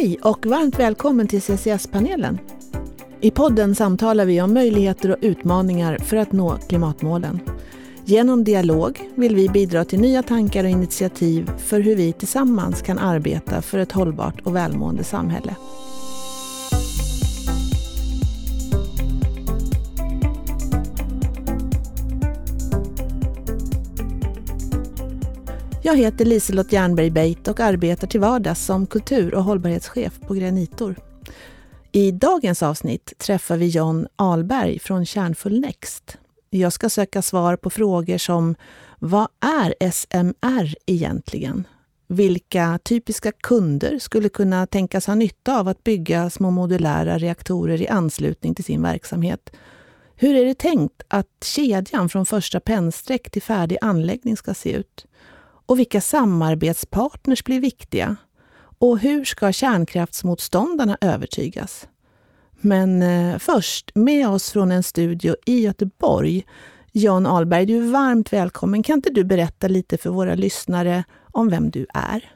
Hej och varmt välkommen till CCS-panelen. I podden samtalar vi om möjligheter och utmaningar för att nå klimatmålen. Genom dialog vill vi bidra till nya tankar och initiativ för hur vi tillsammans kan arbeta för ett hållbart och välmående samhälle. Jag heter Liselott Jernberg Beit och arbetar till vardags som kultur och hållbarhetschef på Granitor. I dagens avsnitt träffar vi John Alberg från Kärnfull Next. Jag ska söka svar på frågor som Vad är SMR egentligen? Vilka typiska kunder skulle kunna tänkas ha nytta av att bygga små modulära reaktorer i anslutning till sin verksamhet? Hur är det tänkt att kedjan från första pennstreck till färdig anläggning ska se ut? Och vilka samarbetspartners blir viktiga? Och hur ska kärnkraftsmotståndarna övertygas? Men eh, först, med oss från en studio i Göteborg. Jan Alberg, du är varmt välkommen. Kan inte du berätta lite för våra lyssnare om vem du är?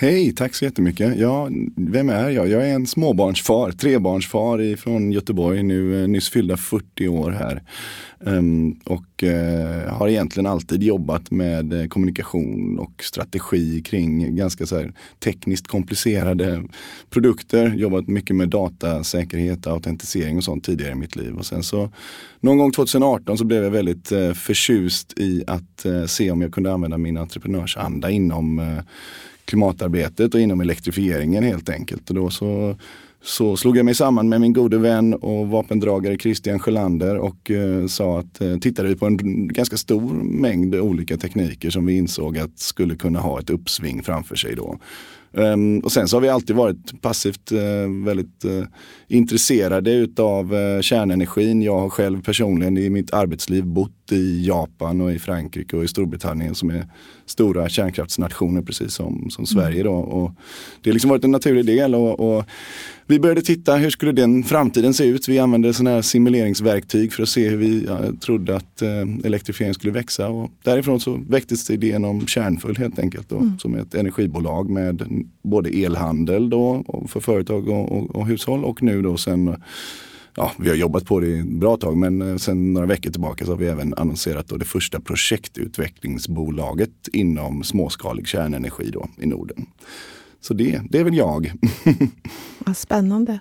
Hej, tack så jättemycket. Ja, vem är jag? Jag är en småbarnsfar, trebarnsfar från Göteborg, nu eh, nyss fyllda 40 år här. Um, och uh, har egentligen alltid jobbat med uh, kommunikation och strategi kring ganska så här, tekniskt komplicerade produkter. Jobbat mycket med datasäkerhet, autentisering och sånt tidigare i mitt liv. Och sen så någon gång 2018 så blev jag väldigt uh, förtjust i att se om jag kunde använda min entreprenörsanda inom klimatarbetet och inom elektrifieringen helt enkelt. Och då så, så slog jag mig samman med min gode vän och vapendragare Christian Sjölander och eh, sa att eh, tittade vi på en ganska stor mängd olika tekniker som vi insåg att skulle kunna ha ett uppsving framför sig då. Um, och sen så har vi alltid varit passivt uh, väldigt uh, intresserade utav uh, kärnenergin. Jag har själv personligen i mitt arbetsliv bott i Japan och i Frankrike och i Storbritannien som är stora kärnkraftsnationer precis som, som Sverige. Då. Och det har liksom varit en naturlig del. och, och vi började titta, hur skulle den framtiden se ut? Vi använde sådana här simuleringsverktyg för att se hur vi ja, trodde att eh, elektrifiering skulle växa. Och därifrån så väcktes idén om Kärnfull helt enkelt. Då, mm. Som är ett energibolag med både elhandel då, för företag och, och, och hushåll och nu då sen ja, vi har jobbat på det ett bra tag men eh, sen några veckor tillbaka så har vi även annonserat då det första projektutvecklingsbolaget inom småskalig kärnenergi då i Norden. Så det, det är väl jag. Vad spännande.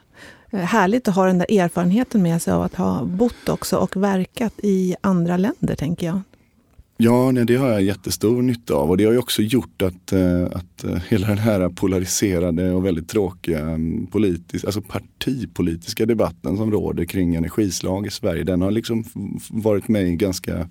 Eh, härligt att ha den där erfarenheten med sig av att ha bott också och verkat i andra länder, tänker jag. Ja, nej, det har jag jättestor nytta av och det har ju också gjort att, eh, att eh, hela den här polariserade och väldigt tråkiga mm, politis, alltså partipolitiska debatten som råder kring energislag i Sverige, den har liksom varit mig ganska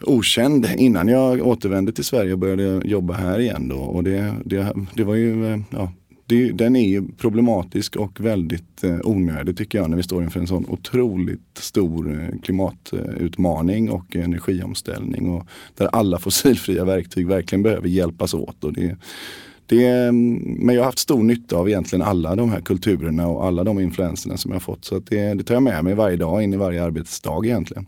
okänd innan jag återvände till Sverige och började jobba här igen. Då. Och det, det, det var ju, eh, ja, det, den är ju problematisk och väldigt eh, onödig tycker jag när vi står inför en sån otroligt stor eh, klimatutmaning och energiomställning. Och där alla fossilfria verktyg verkligen behöver hjälpas åt. Och det, det, mm, men jag har haft stor nytta av egentligen alla de här kulturerna och alla de influenserna som jag fått. Så det, det tar jag med mig varje dag in i varje arbetsdag egentligen.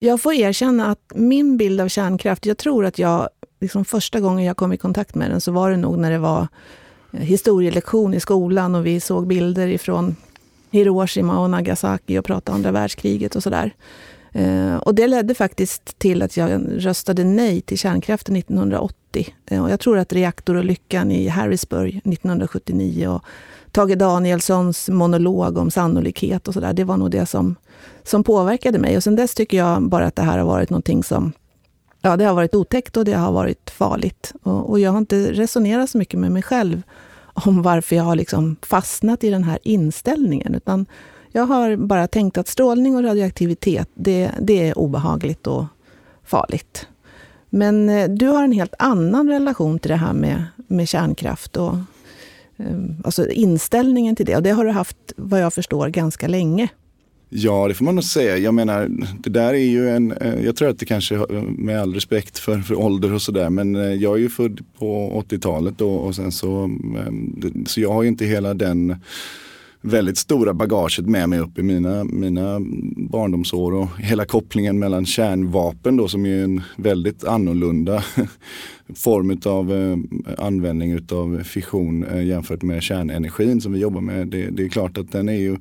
Jag får erkänna att min bild av kärnkraft, jag tror att jag, liksom första gången jag kom i kontakt med den, så var det nog när det var eh, historielektion i skolan och vi såg bilder ifrån Hiroshima och Nagasaki och pratade andra världskriget och sådär. Eh, och det ledde faktiskt till att jag röstade nej till kärnkraften 1980. Eh, och jag tror att reaktorolyckan i Harrisburg 1979 och Tage Danielssons monolog om sannolikhet och sådär, det var nog det som som påverkade mig. Och sen dess tycker jag bara att det här har varit någonting som Ja, det har varit otäckt och det har varit farligt. Och, och jag har inte resonerat så mycket med mig själv om varför jag har liksom fastnat i den här inställningen. Utan jag har bara tänkt att strålning och radioaktivitet, det, det är obehagligt och farligt. Men eh, du har en helt annan relation till det här med, med kärnkraft och Ehm, alltså inställningen till det. Och det har du haft, vad jag förstår, ganska länge. Ja, det får man nog säga. Jag menar, det där är ju en, eh, jag tror att det kanske, med all respekt för, för ålder och sådär, men eh, jag är ju född på 80-talet då och sen så, ehm, så jag har ju inte hela den väldigt stora bagaget med mig upp i mina, mina barndomsår och hela kopplingen mellan kärnvapen då som är en väldigt annorlunda form av eh, användning utav fission eh, jämfört med kärnenergin som vi jobbar med. Det, det, är klart att den är ju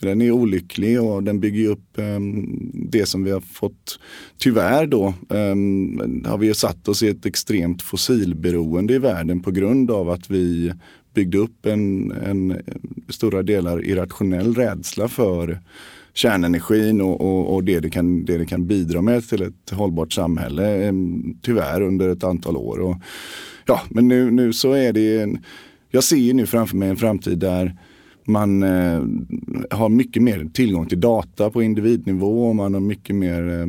den är olycklig och den bygger upp um, det som vi har fått, tyvärr då, um, har vi satt oss i ett extremt fossilberoende i världen på grund av att vi byggde upp en, en stora delar irrationell rädsla för kärnenergin och, och, och, det, det, kan, det det kan bidra med till ett hållbart samhälle. Eh, tyvärr under ett antal år. Och, ja, men nu, nu så är det en, jag ser nu framför mig en framtid där man eh, har mycket mer tillgång till data på individnivå och man har mycket mer eh,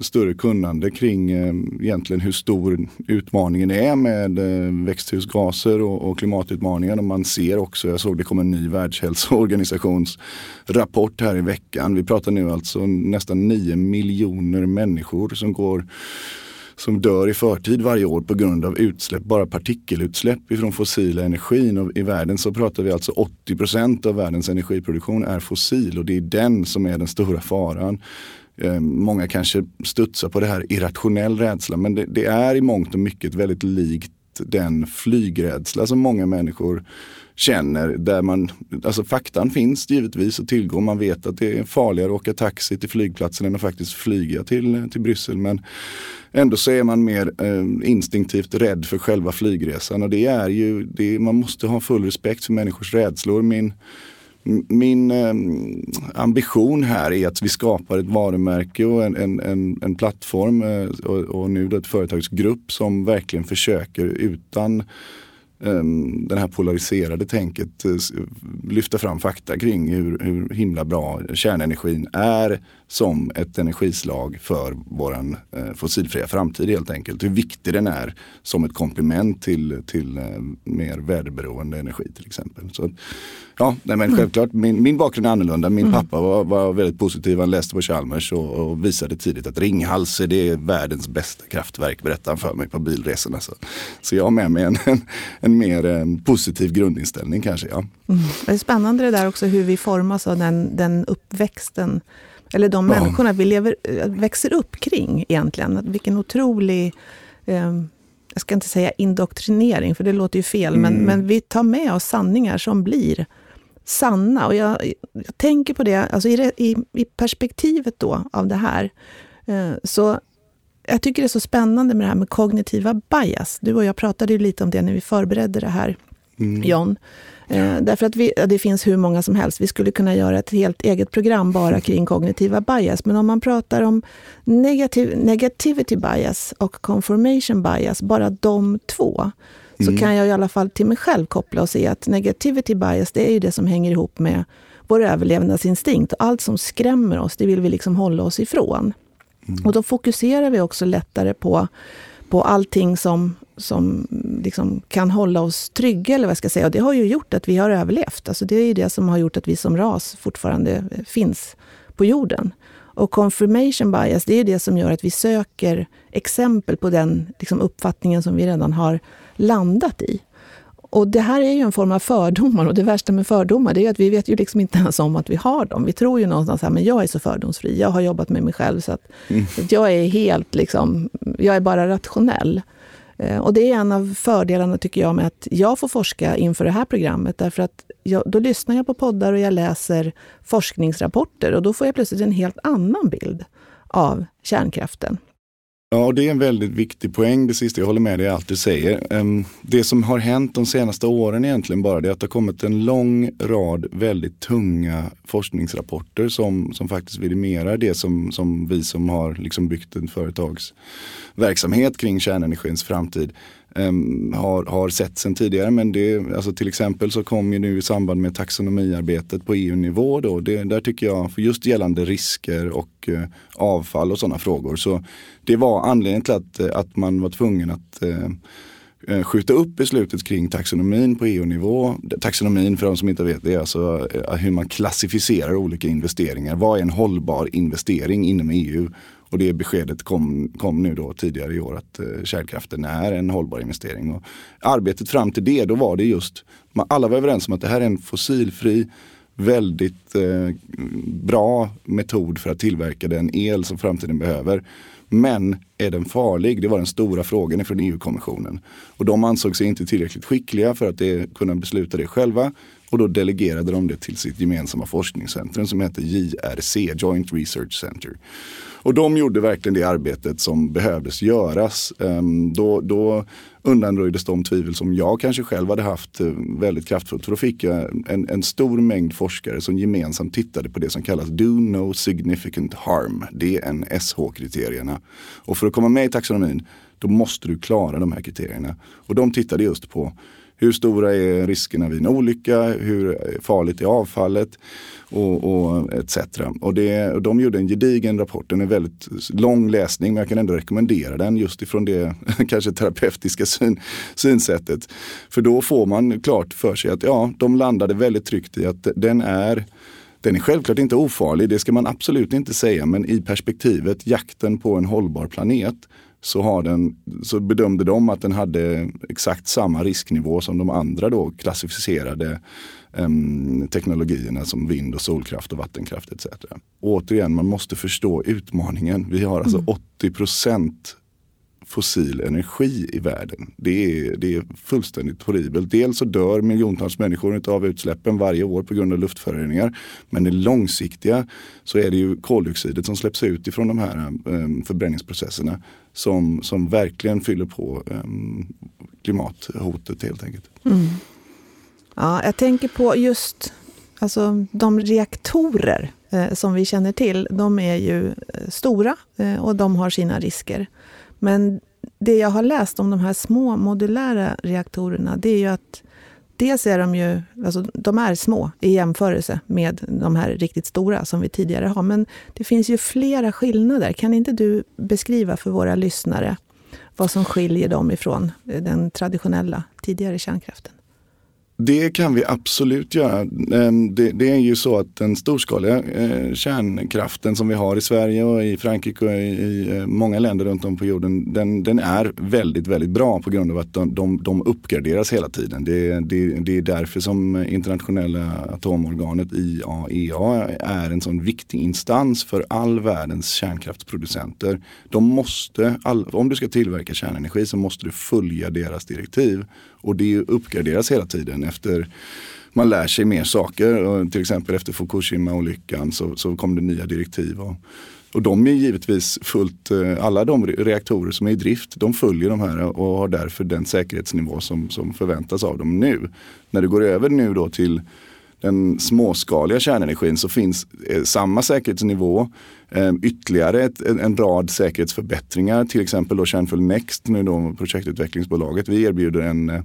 större kunnande kring eh, egentligen hur stor utmaningen är med eh, växthusgaser och, och klimatutmaningen. Och man ser också, jag såg det kom en ny världshälsoorganisations rapport här i veckan. Vi pratar nu alltså nästan 9 miljoner människor som går som dör i förtid varje år på grund av utsläpp, bara partikelutsläpp ifrån fossila energin. Och I världen så pratar vi alltså 80% av världens energiproduktion är fossil och det är den som är den stora faran. Eh, många kanske studsar på det här irrationell rädsla men det, det är i mångt och mycket väldigt likt den flygrädsla som många människor känner. Där man, alltså faktan finns givetvis att tillgå. Man vet att det är farligare att åka taxi till flygplatsen än att faktiskt flyga till, till Bryssel. Men ändå så är man mer eh, instinktivt rädd för själva flygresan. Och det är ju, det, man måste ha full respekt för människors rädslor. Min, min eh, ambition här är att vi skapar ett varumärke och en, en, en, en plattform eh, och, och, nu då ett företagsgrupp som verkligen försöker utan Ehm, den här polariserade tänket eh, lyfta fram fakta kring hur, hur himla bra kärnenergin är som ett energislag för våran eh, fossilfria framtid helt enkelt. Hur viktig den är som ett komplement till, till eh, mer väderberoende energi till exempel. Så, ja, nej, men mm. självklart, min, min bakgrund är annorlunda. Min mm. pappa var, var väldigt positiv, han läste på Chalmers och, och visade tidigt att Ringhals är det världens bästa kraftverk, berättade han för mig på bilresorna. Så, så jag har med mig en, en, en mer en eh, positiv grundinställning kanske. Ja. Mm. Det är spännande det där också hur vi formas av den, den uppväxten eller de ja. människorna vi lever, växer upp kring egentligen. Vilken otrolig, eh, jag ska inte säga indoktrinering, för det låter ju fel, mm. men, men vi tar med oss sanningar som blir sanna. Och jag, jag tänker på det, alltså i, i, i, perspektivet då av det här, eh, så jag tycker det är så spännande med det här med kognitiva bias. Du och jag pratade ju lite om det när vi förberedde det här, mm. John. Eh, därför att vi, det finns hur många som helst. Vi skulle kunna göra ett helt eget program bara kring kognitiva bias. Men om man pratar om negativ, negativity bias och confirmation bias, bara de två, så mm. kan jag i alla fall till mig själv koppla och se att negativity bias, det är ju det som hänger ihop med vår överlevnadsinstinkt. Allt som skrämmer oss, det vill vi liksom hålla oss ifrån. Mm. Och då fokuserar vi också lättare på, på allting som som liksom kan hålla oss trygga, eller vad jag ska säga. Och det har ju gjort att vi har överlevt. Alltså det är ju det som har gjort att vi som ras fortfarande finns på jorden. Och confirmation bias, det är det som gör att vi söker exempel på den liksom, uppfattningen som vi redan har landat i. Och det här är ju en form av fördomar och det värsta med fördomar det är att vi vet ju liksom inte ens om att vi har dem. Vi tror ju någonstans att jag är så fördomsfri, jag har jobbat med mig själv så att, mm. att jag är helt liksom, jag är bara rationell. Eh, och det är en av fördelarna tycker jag med att jag får forska inför det här programmet. Därför att jag, då lyssnar jag på poddar och jag läser forskningsrapporter och då får jag plötsligt en helt annan bild av kärnkraften. Ja, det är en väldigt viktig poäng det sista. Jag håller med dig i allt du säger. Ehm, det som har hänt de senaste åren egentligen bara det är att det har kommit en lång rad väldigt tunga forskningsrapporter som, som faktiskt vidimerar det som, som vi som har liksom byggt en företagsverksamhet kring kärnenergins framtid um, har, har sett sedan tidigare. Men det, alltså till exempel så kom ju nu i samband med taxonomiarbetet på EU-nivå då. Det, där tycker jag, för just gällande risker och uh, avfall och sådana frågor. Så det var anledningen till att, eh, att man var tvungen att uh, skjuta upp beslutet kring taxonomin på EU-nivå. Taxonomin för de som inte vet det är alltså hur man klassificerar olika investeringar. Vad är en hållbar investering inom EU? Och det beskedet kom, kom nu då tidigare i år att eh, kärnkraften är en hållbar investering. Och arbetet fram till det, då var det just, alla var överens om att det här är en fossilfri väldigt eh, bra metod för att tillverka den el som framtiden behöver. Men är den farlig? Det var den stora frågan från EU-kommissionen. Och de ansåg sig inte tillräckligt skickliga för att det, kunna besluta det själva. Och då delegerade de det till sitt gemensamma forskningscentrum som heter JRC, Joint Research Center. Och de gjorde verkligen det arbetet som behövdes göras. Ehm, då, då undanröjdes de tvivel som jag kanske själv hade haft eh, väldigt kraftfullt. För då fick jag en, en stor mängd forskare som gemensamt tittade på det som kallas Do No Significant Harm, DNSH-kriterierna. Och för att komma med i taxonomin då måste du klara de här kriterierna. Och de tittade just på hur stora är riskerna vid en olycka? Hur farligt är avfallet? Och, och etc. Och, det, och de gjorde en gedigen rapport. Den är väldigt lång läsning men jag kan ändå rekommendera den just ifrån det kanske terapeutiska syn, synsättet. För då får man klart för sig att ja, de landade väldigt tryggt i att den är den är självklart inte ofarlig, det ska man absolut inte säga, men i perspektivet jakten på en hållbar planet så, har den, så bedömde de att den hade exakt samma risknivå som de andra då klassificerade um, teknologierna som vind och solkraft och vattenkraft etc. återigen, man måste förstå utmaningen. Vi har alltså mm. 80 procent fossil energi i världen. Det är, det är fullständigt horribelt. Dels så dör miljontals människor av utsläppen varje år på grund av luftföroreningar. Men det långsiktiga så är det ju koldioxidet som släpps ut ifrån de här um, förbränningsprocesserna som, som verkligen fyller på um, klimathotet helt enkelt. Mm. Ja, jag tänker på just alltså, de reaktorer eh, som vi känner till. De är ju eh, stora eh, och de har sina risker. Men det jag har läst om de här små modulära reaktorerna, det är ju att dels är de ju, alltså de är små i jämförelse med de här riktigt stora som vi tidigare har. Men det finns ju flera skillnader. Kan inte du beskriva för våra lyssnare vad som skiljer dem ifrån den traditionella tidigare kärnkraften? Det kan vi absolut göra. Ehm, det, det, är ju så att den storskaliga eh, kärnkraften som vi har i Sverige och i Frankrike och i, eh, många länder runt om på jorden, den, den, är väldigt, väldigt bra på grund av att de, de, de uppgraderas hela tiden. Det, det, det, är därför som internationella atomorganet IAEA är en sån viktig instans för all världens kärnkraftsproducenter. De måste, all, om du ska tillverka kärnenergi så måste du följa deras direktiv. Och det uppgraderas hela tiden efter man lär sig mer saker. Och till exempel efter Fukushima-olyckan så, så kom det nya direktiv. Och, och de är givetvis fullt, eh, alla de reaktorer som är i drift, de följer de här och har därför den säkerhetsnivå som, som förväntas av dem nu. När det går över nu då till den småskaliga kärnenergin så finns eh, samma säkerhetsnivå, eh, ytterligare ett, en rad säkerhetsförbättringar, till exempel då Kärnfull Next, nu då projektutvecklingsbolaget. Vi erbjuder en eh,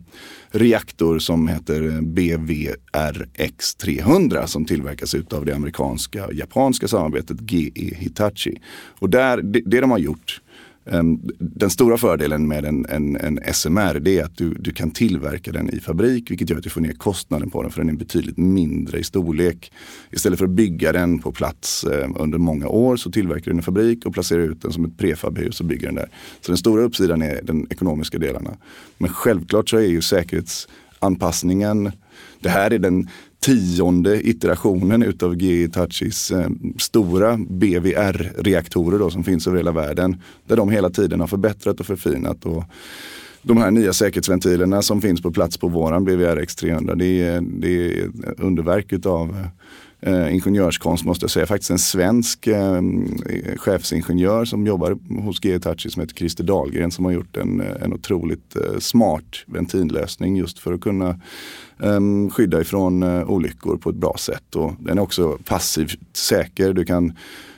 reaktor som heter BVRX300 som tillverkas av det amerikanska och japanska samarbetet GE Hitachi. Och där, det, det de har gjort Ehm, den stora fördelen med en, en, en, SMR det är att du, du kan tillverka den i fabrik vilket gör att du får ner kostnaden på den för den är betydligt mindre i storlek. Istället för att bygga den på plats ehm, under många år så tillverkar du den i fabrik och placerar ut den som ett prefabhus och bygger den där. Så den stora uppsidan är den ekonomiska delarna. Men självklart så är ju säkerhetsanpassningen det här är den tionde iterationen utav GE Touchis eh, stora BVR-reaktorer som finns över hela världen. Där de hela tiden har förbättrat och förfinat. Och de här nya säkerhetsventilerna som finns på plats på våran BVR X300 det är, det är underverk utav eh, ingenjörskonst måste jag säga. Faktiskt en svensk eh, chefsingenjör som jobbar hos GE Touchy som heter Christer Dahlgren som har gjort en, en otroligt eh, smart ventillösning just för att kunna Ehm, skydda ifrån eh, olyckor på ett bra sätt. Och den är också passivt säker. Du, kan,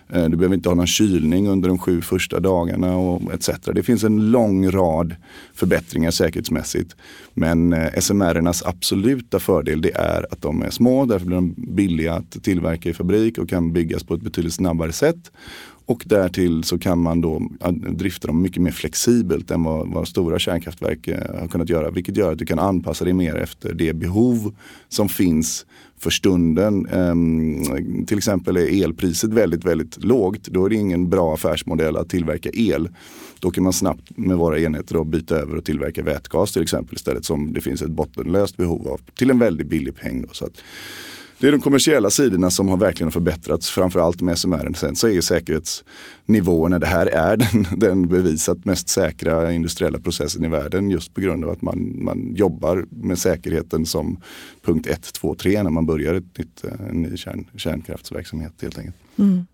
eh, du behöver inte ha någon kylning under de sju första dagarna och etc. Det finns en lång rad förbättringar säkerhetsmässigt. Men eh, SMR-ernas absoluta fördel det är att de är små, därför blir de billiga att tillverka i fabrik och kan byggas på ett betydligt snabbare sätt. Och därtill så kan man då drifta dem mycket mer flexibelt än vad, vad stora kärnkraftverk eh, har kunnat göra. Vilket gör att du kan anpassa dig mer efter det behov som finns för stunden. Um, till exempel är elpriset väldigt, väldigt lågt. Då är det ingen bra affärsmodell att tillverka el. Då kan man snabbt med våra enheter byta över och tillverka vätgas till exempel istället som det finns ett bottenlöst behov av till en väldigt billig peng. Då, så att, det är de kommersiella sidorna som har verkligen förbättrats, framförallt med SMR. Sen så är säkerhetsnivåerna, det här är den, den bevisat mest säkra industriella processen i världen just på grund av att man, man jobbar med säkerheten som punkt 1, 2, 3 när man börjar ett nytt, eh, en ny kärn, kärnkraftsverksamhet helt enkelt. Mm.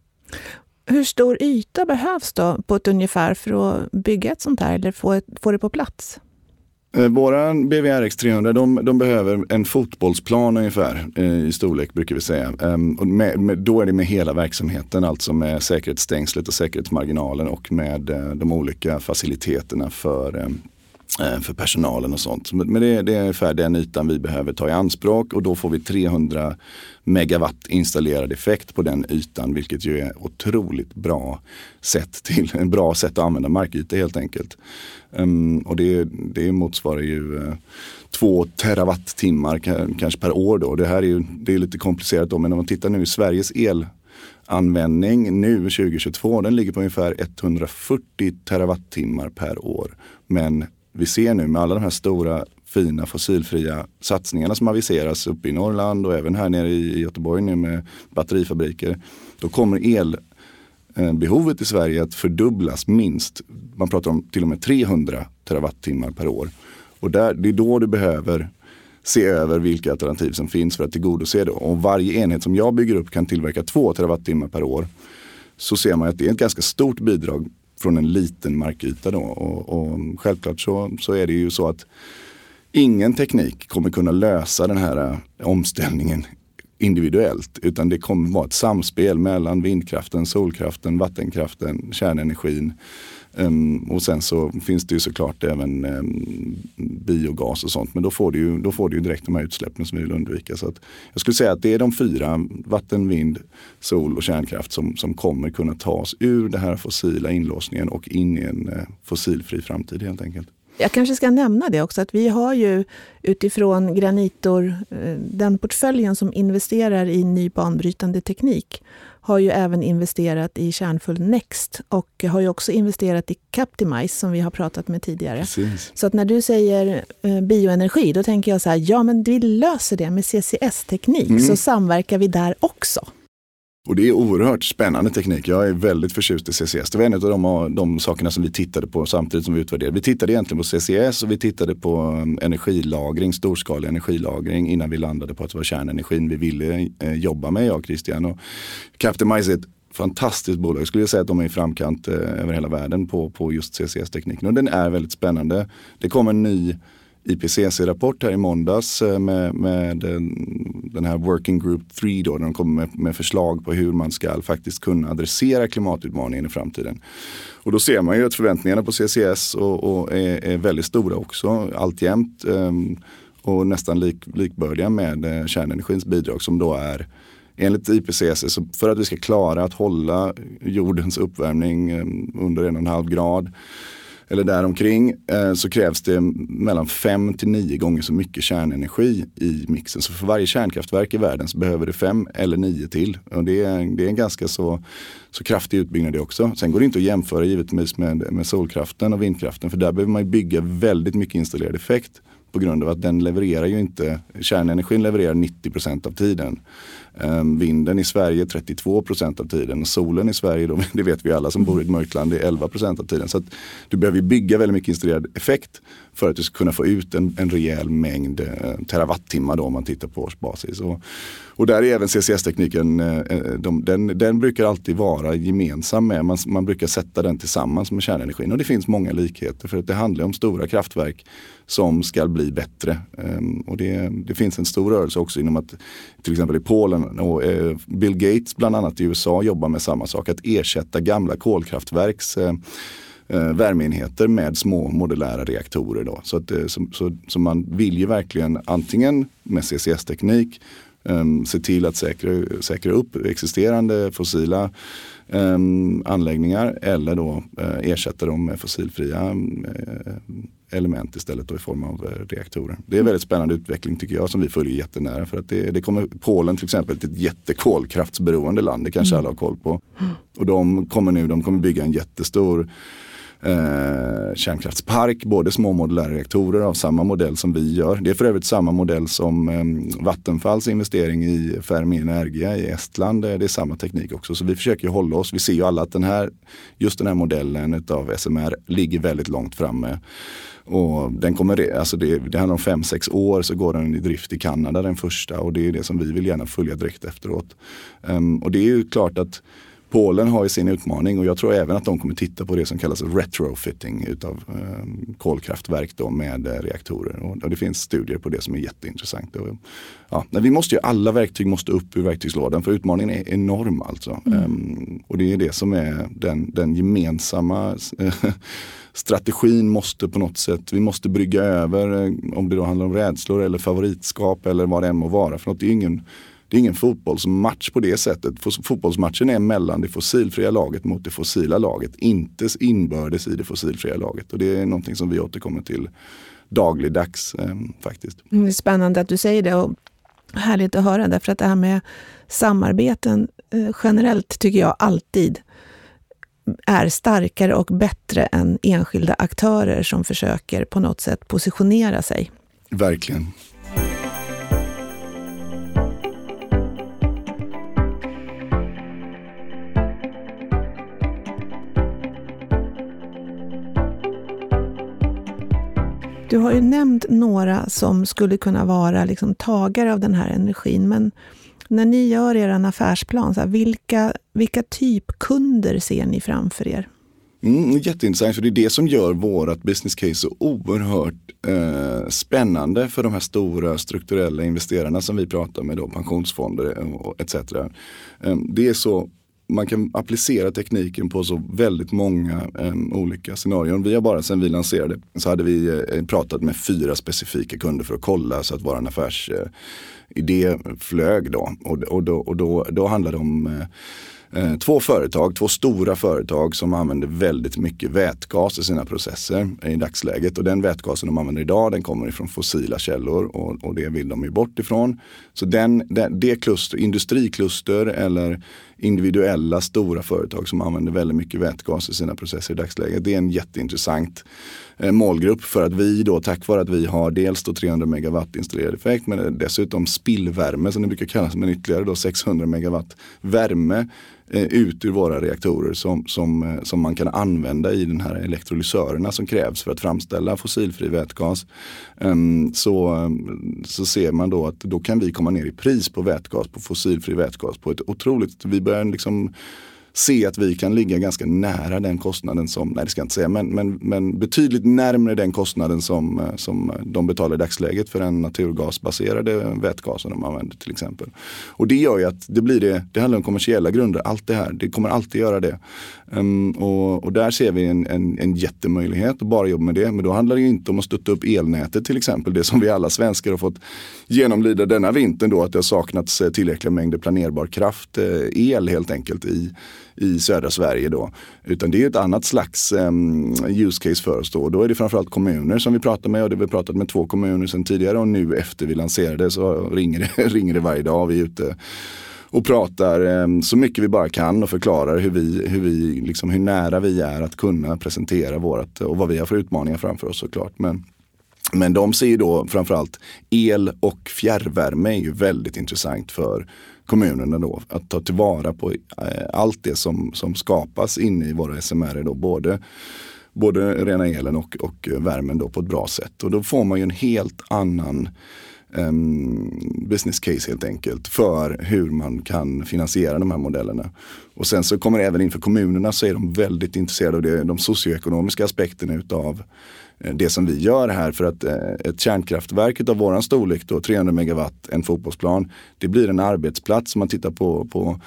Hur stor yta behövs då på ett ungefär för att bygga ett sånt här eller få, ett, få det på plats? Eh, våran våra BVRX 300 de, de, behöver en fotbollsplan ungefär eh, i storlek brukar vi säga. Ehm, och med, med, då är det med hela verksamheten, alltså med säkerhetsstängslet och säkerhetsmarginalen och med eh, de olika faciliteterna för ehm, Eh, för personalen och sånt. Men det, det är ungefär den ytan vi behöver ta i anspråk och då får vi 300 megawatt installerad effekt på den ytan vilket ju är otroligt bra sätt till en bra sätt att använda markyta helt enkelt. Um, och det, det motsvarar ju uh, två terawattimmar kanske per år då. Det här är ju det är lite komplicerat då men om man tittar nu i Sveriges elanvändning nu 2022 den ligger på ungefär 140 terawattimmar per år. Men vi ser nu med alla de här stora fina fossilfria satsningarna som aviseras uppe i Norrland och även här nere i Göteborg nu med batterifabriker. Då kommer elbehovet eh, i Sverige att fördubblas minst. Man pratar om till och med 300 terawattimmar per år. Och där, det är då du behöver se över vilka alternativ som finns för att tillgodose det. Om varje enhet som jag bygger upp kan tillverka 2 terawattimmar per år så ser man att det är ett ganska stort bidrag från en liten markyta. Då. Och, och självklart så, så är det ju så att ingen teknik kommer kunna lösa den här eh, omställningen individuellt utan det kommer vara ett samspel mellan vindkraften, solkraften, vattenkraften, kärnenergin. Um, och sen så finns det ju såklart även um, biogas och sånt men då får, du ju, då får du ju direkt de här utsläppen som vi vill undvika. Så att jag skulle säga att det är de fyra, vatten, vind, sol och kärnkraft som, som kommer kunna ta oss ur den här fossila inlåsningen och in i en uh, fossilfri framtid helt enkelt. Jag kanske ska nämna det också, att vi har ju utifrån Granitor, eh, den portföljen som investerar i ny banbrytande teknik, har ju även investerat i Kärnfull Next och har ju också investerat i Captimize som vi har pratat med tidigare. Precis. Så att när du säger eh, bioenergi, då tänker jag så här, ja men vi löser det med CCS-teknik, mm. så samverkar vi där också. Och det är oerhört spännande teknik. Jag är väldigt förtjust i CCS. Det var en av de, de sakerna som vi tittade på samtidigt som vi utvärderade. Vi tittade egentligen på CCS och vi tittade på um, energilagring, storskalig energilagring innan vi landade på att det var kärnenergin vi ville eh, jobba med, jag och Christian. Och Captimize är ett fantastiskt bolag. Jag skulle säga att de är i framkant eh, över hela världen på, på just CCS-tekniken. Och den är väldigt spännande. Det kommer en ny IPCC-rapport här i måndags eh, med, med den här Working Group 3 då, där de kommer med, med, förslag på hur man ska faktiskt kunna adressera klimatutmaningen i framtiden. Och då ser man ju att förväntningarna på CCS och, och är, är, väldigt stora också alltjämt ehm, och nästan lik, likbördiga med eh, kärnenergins bidrag som då är enligt IPCC, så för att vi ska klara att hålla jordens uppvärmning ehm, under en och en halv grad eller däromkring eh, så krävs det mellan 5 till 9 gånger så mycket kärnenergi i mixen. Så för varje kärnkraftverk i världen så behöver det 5 eller 9 till. Och det, är, det är en ganska så, så kraftig utbyggnad det också. Sen går det inte att jämföra givetvis med, med solkraften och vindkraften för där behöver man bygga väldigt mycket installerad effekt på grund av att den levererar ju inte, kärnenergin levererar 90% av tiden. Ehm, vinden i Sverige 32 procent av tiden. Solen i Sverige, då, det vet vi alla som bor i ett mörkland, det är 11 procent av tiden. Så du behöver bygga väldigt mycket installerad effekt för att du ska kunna få ut en, en rejäl mängd eh, terawattimmar då om man tittar på årsbasis. Och, och där är även CCS-tekniken, eh, eh, de, den, den brukar alltid vara gemensam med, man, man brukar sätta den tillsammans med kärnenergin och det finns många likheter för att det handlar om stora kraftverk som ska bli bättre. Ehm, och det, det, finns en stor rörelse också inom att till exempel i Polen och eh, Bill Gates bland annat i USA jobbar med samma sak, att ersätta gamla kolkraftverks eh, eh, värmeenheter med små modulära reaktorer. Då. Så, att, eh, så, så, så, man vill ju verkligen antingen med CCS-teknik um, se till att säkra, säkra upp existerande fossila um, anläggningar eller då uh, ersätta dem med fossilfria uh, element istället då i form av uh, reaktorer. Det är en väldigt spännande utveckling tycker jag som vi följer jättenära. För att det, det kommer Polen till exempel till ett jättekolkraftsberoende land, det kanske mm. alla har koll på. Och de kommer nu de kommer bygga en jättestor eh, kärnkraftspark, både små modulära reaktorer av samma modell som vi gör. Det är för övrigt samma modell som eh, Vattenfalls investering i Fermi Energia i Estland. Eh, det är samma teknik också. Så vi försöker hålla oss. Vi ser ju alla att den här, just den här modellen av SMR ligger väldigt långt framme. Och den kommer, alltså det, det handlar om fem sex år så går den i drift i Kanada den första och det är det som vi vill gärna följa direkt efteråt. Um, och det är ju klart att Polen har ju sin utmaning och jag tror även att de kommer titta på det som kallas retrofitting utav eh, kolkraftverk då med eh, reaktorer. Och, och, det finns studier på det som är jätteintressant. Och, ja, vi måste ju, alla verktyg måste upp ur verktygslådan för utmaningen är enorm alltså. Mm. Um, och det är det som är den, den gemensamma strategin måste på något sätt, vi måste brygga över eh, om det då handlar om rädslor eller favoritskap eller vad det än må vara. För något. Det är ingen det är ingen fotbollsmatch på det sättet. Fotbollsmatchen är mellan det fossilfria laget mot det fossila laget. Inte inbördes i det fossilfria laget. Och det är någonting som vi återkommer till dagligdags eh, faktiskt. Det är spännande att du säger det och härligt att höra därför att det här med samarbeten eh, generellt tycker jag alltid är starkare och bättre än enskilda aktörer som försöker på något sätt positionera sig. Verkligen. Du har ju nämnt några som skulle kunna vara liksom tagare av den här energin, men när ni gör er affärsplan, så här, vilka, vilka typkunder ser ni framför er? Mm, jätteintressant, för det är det som gör vårt business case så oerhört eh, spännande för de här stora strukturella investerarna som vi pratar med, då, pensionsfonder eh, och etc. Eh, det är så man kan applicera tekniken på så väldigt många um, olika scenarion. Vi har bara sen vi lanserade så hade vi uh, pratat med fyra specifika kunder för att kolla så att vår affärsidé uh, flög då. Och, och, då, och då, då handlade det om uh, Eh, två företag, två stora företag som använder väldigt mycket vätgas i sina processer i dagsläget. Och den vätgasen de använder idag den kommer ifrån fossila källor och, och det vill de ju bort ifrån. Så den, den, det kluster, industrikluster eller individuella stora företag som använder väldigt mycket vätgas i sina processer i dagsläget. Det är en jätteintressant eh, målgrupp för att vi då tack vare att vi har dels då 300 megawatt installerad effekt men eh, dessutom spillvärme som det brukar kallas men ytterligare då 600 megawatt värme Eh, ut ur våra reaktorer som, som, eh, som man kan använda i den här elektrolysörerna som krävs för att framställa fossilfri vätgas. Ehm, så, eh, så ser man då att då kan vi komma ner i pris på vätgas, på fossilfri vätgas på ett otroligt, vi börjar liksom se att vi kan ligga ganska nära den kostnaden som, nej det ska jag inte säga, men, men, men betydligt närmre den kostnaden som, eh, som de betalar i dagsläget för den naturgasbaserade vätgasen de använder till exempel. Och det gör ju att det blir det, det handlar om kommersiella grunder, allt det här, det kommer alltid göra det. Um, och, och, där ser vi en, en, en jättemöjlighet att bara jobba med det. Men då handlar det inte om att stötta upp elnätet till exempel, det som vi alla svenskar har fått genomlida denna vintern då, att det har saknats eh, tillräckliga mängder planerbar kraft, eh, el helt enkelt i i södra Sverige då. Utan det är ett annat slags um, use case för oss då. Då är det framförallt kommuner som vi pratar med och det vi pratat med två kommuner sedan tidigare och nu efter vi lanserade så ringer det, ringer det varje dag. Vi är ute och pratar um, så mycket vi bara kan och förklarar hur, vi, hur, vi, liksom, hur nära vi är att kunna presentera vårat och vad vi har för utmaningar framför oss såklart. Men, men de ser ju då framförallt el och fjärrvärme är ju väldigt intressant för kommunerna då. Att ta tillvara på eh, allt det som, som skapas inne i våra SMR då. Både, både rena elen och, och värmen då på ett bra sätt. Och då får man ju en helt annan um, business case helt enkelt för hur man kan finansiera de här modellerna. Och sen så kommer det även in för kommunerna så är de väldigt intresserade av det, de socioekonomiska aspekterna utav Eh, det som vi gör här för att eh, ett kärnkraftverk av våran storlek, då, 300 megawatt, en fotbollsplan, det blir en arbetsplats. Om man tittar på, på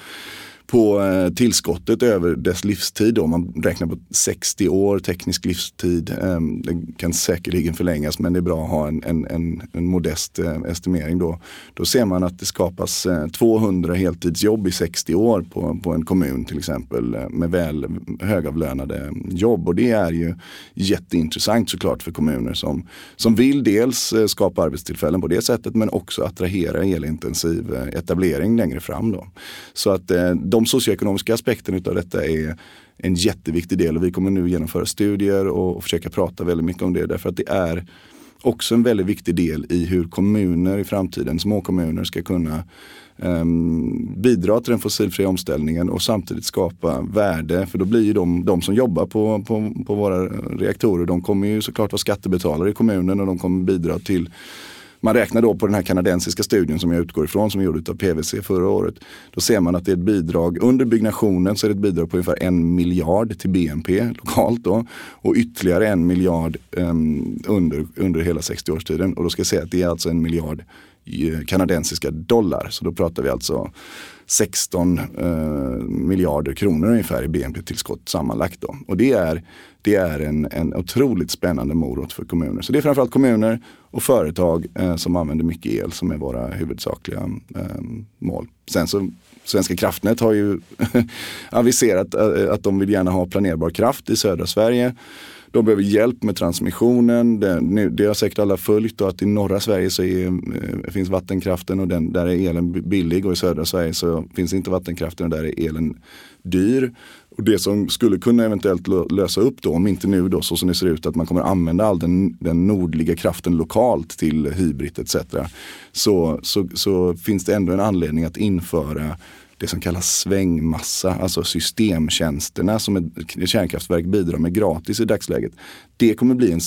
på eh, tillskottet över dess livstid. Om man räknar på 60 år teknisk livstid. Eh, det kan säkerligen förlängas men det är bra att ha en, en, en, en modest eh, estimering då. Då ser man att det skapas eh, 200 heltidsjobb i 60 år på, på en kommun till exempel eh, med väl högavlönade jobb. Och det är ju jätteintressant såklart för kommuner som, som vill dels eh, skapa arbetstillfällen på det sättet men också attrahera elintensiv etablering längre fram. Då. Så att de socioekonomiska aspekterna av detta är en jätteviktig del och vi kommer nu genomföra studier och försöka prata väldigt mycket om det därför att det är också en väldigt viktig del i hur kommuner i framtiden, små kommuner ska kunna um, bidra till den fossilfria omställningen och samtidigt skapa värde. För då blir ju de, de som jobbar på, på, på våra reaktorer, de kommer ju såklart vara skattebetalare i kommunen och de kommer bidra till man räknar då på den här kanadensiska studien som jag utgår ifrån som är gjord av PWC förra året. Då ser man att det är ett bidrag, under byggnationen så är det ett bidrag på ungefär en miljard till BNP lokalt då. Och ytterligare en miljard um, under, under hela 60-årstiden. Och då ska jag säga att det är alltså en miljard Eh, kanadensiska dollar. Så då pratar vi alltså 16 eh, miljarder kronor ungefär i BNP-tillskott sammanlagt. Då. Och det är, det är en, en otroligt spännande morot för kommuner. Så det är framförallt kommuner och företag eh, som använder mycket el som är våra huvudsakliga eh, mål. Sen så Svenska kraftnät har ju aviserat eh, att de vill gärna ha planerbar kraft i södra Sverige. De behöver hjälp med transmissionen. Det, nu, det har säkert alla följt och att i norra Sverige så är, eh, finns vattenkraften och den, där är elen billig och i södra Sverige så finns inte vattenkraften och där är elen dyr. Och det som skulle kunna eventuellt lösa upp då, om inte nu då så som det ser ut att man kommer använda all den, den nordliga kraften lokalt till hybrid etc. Så, så, så finns det ändå en anledning att införa det som kallas svängmassa, alltså systemtjänsterna som ett kärnkraftverk bidrar med gratis i dagsläget. Det kommer bli en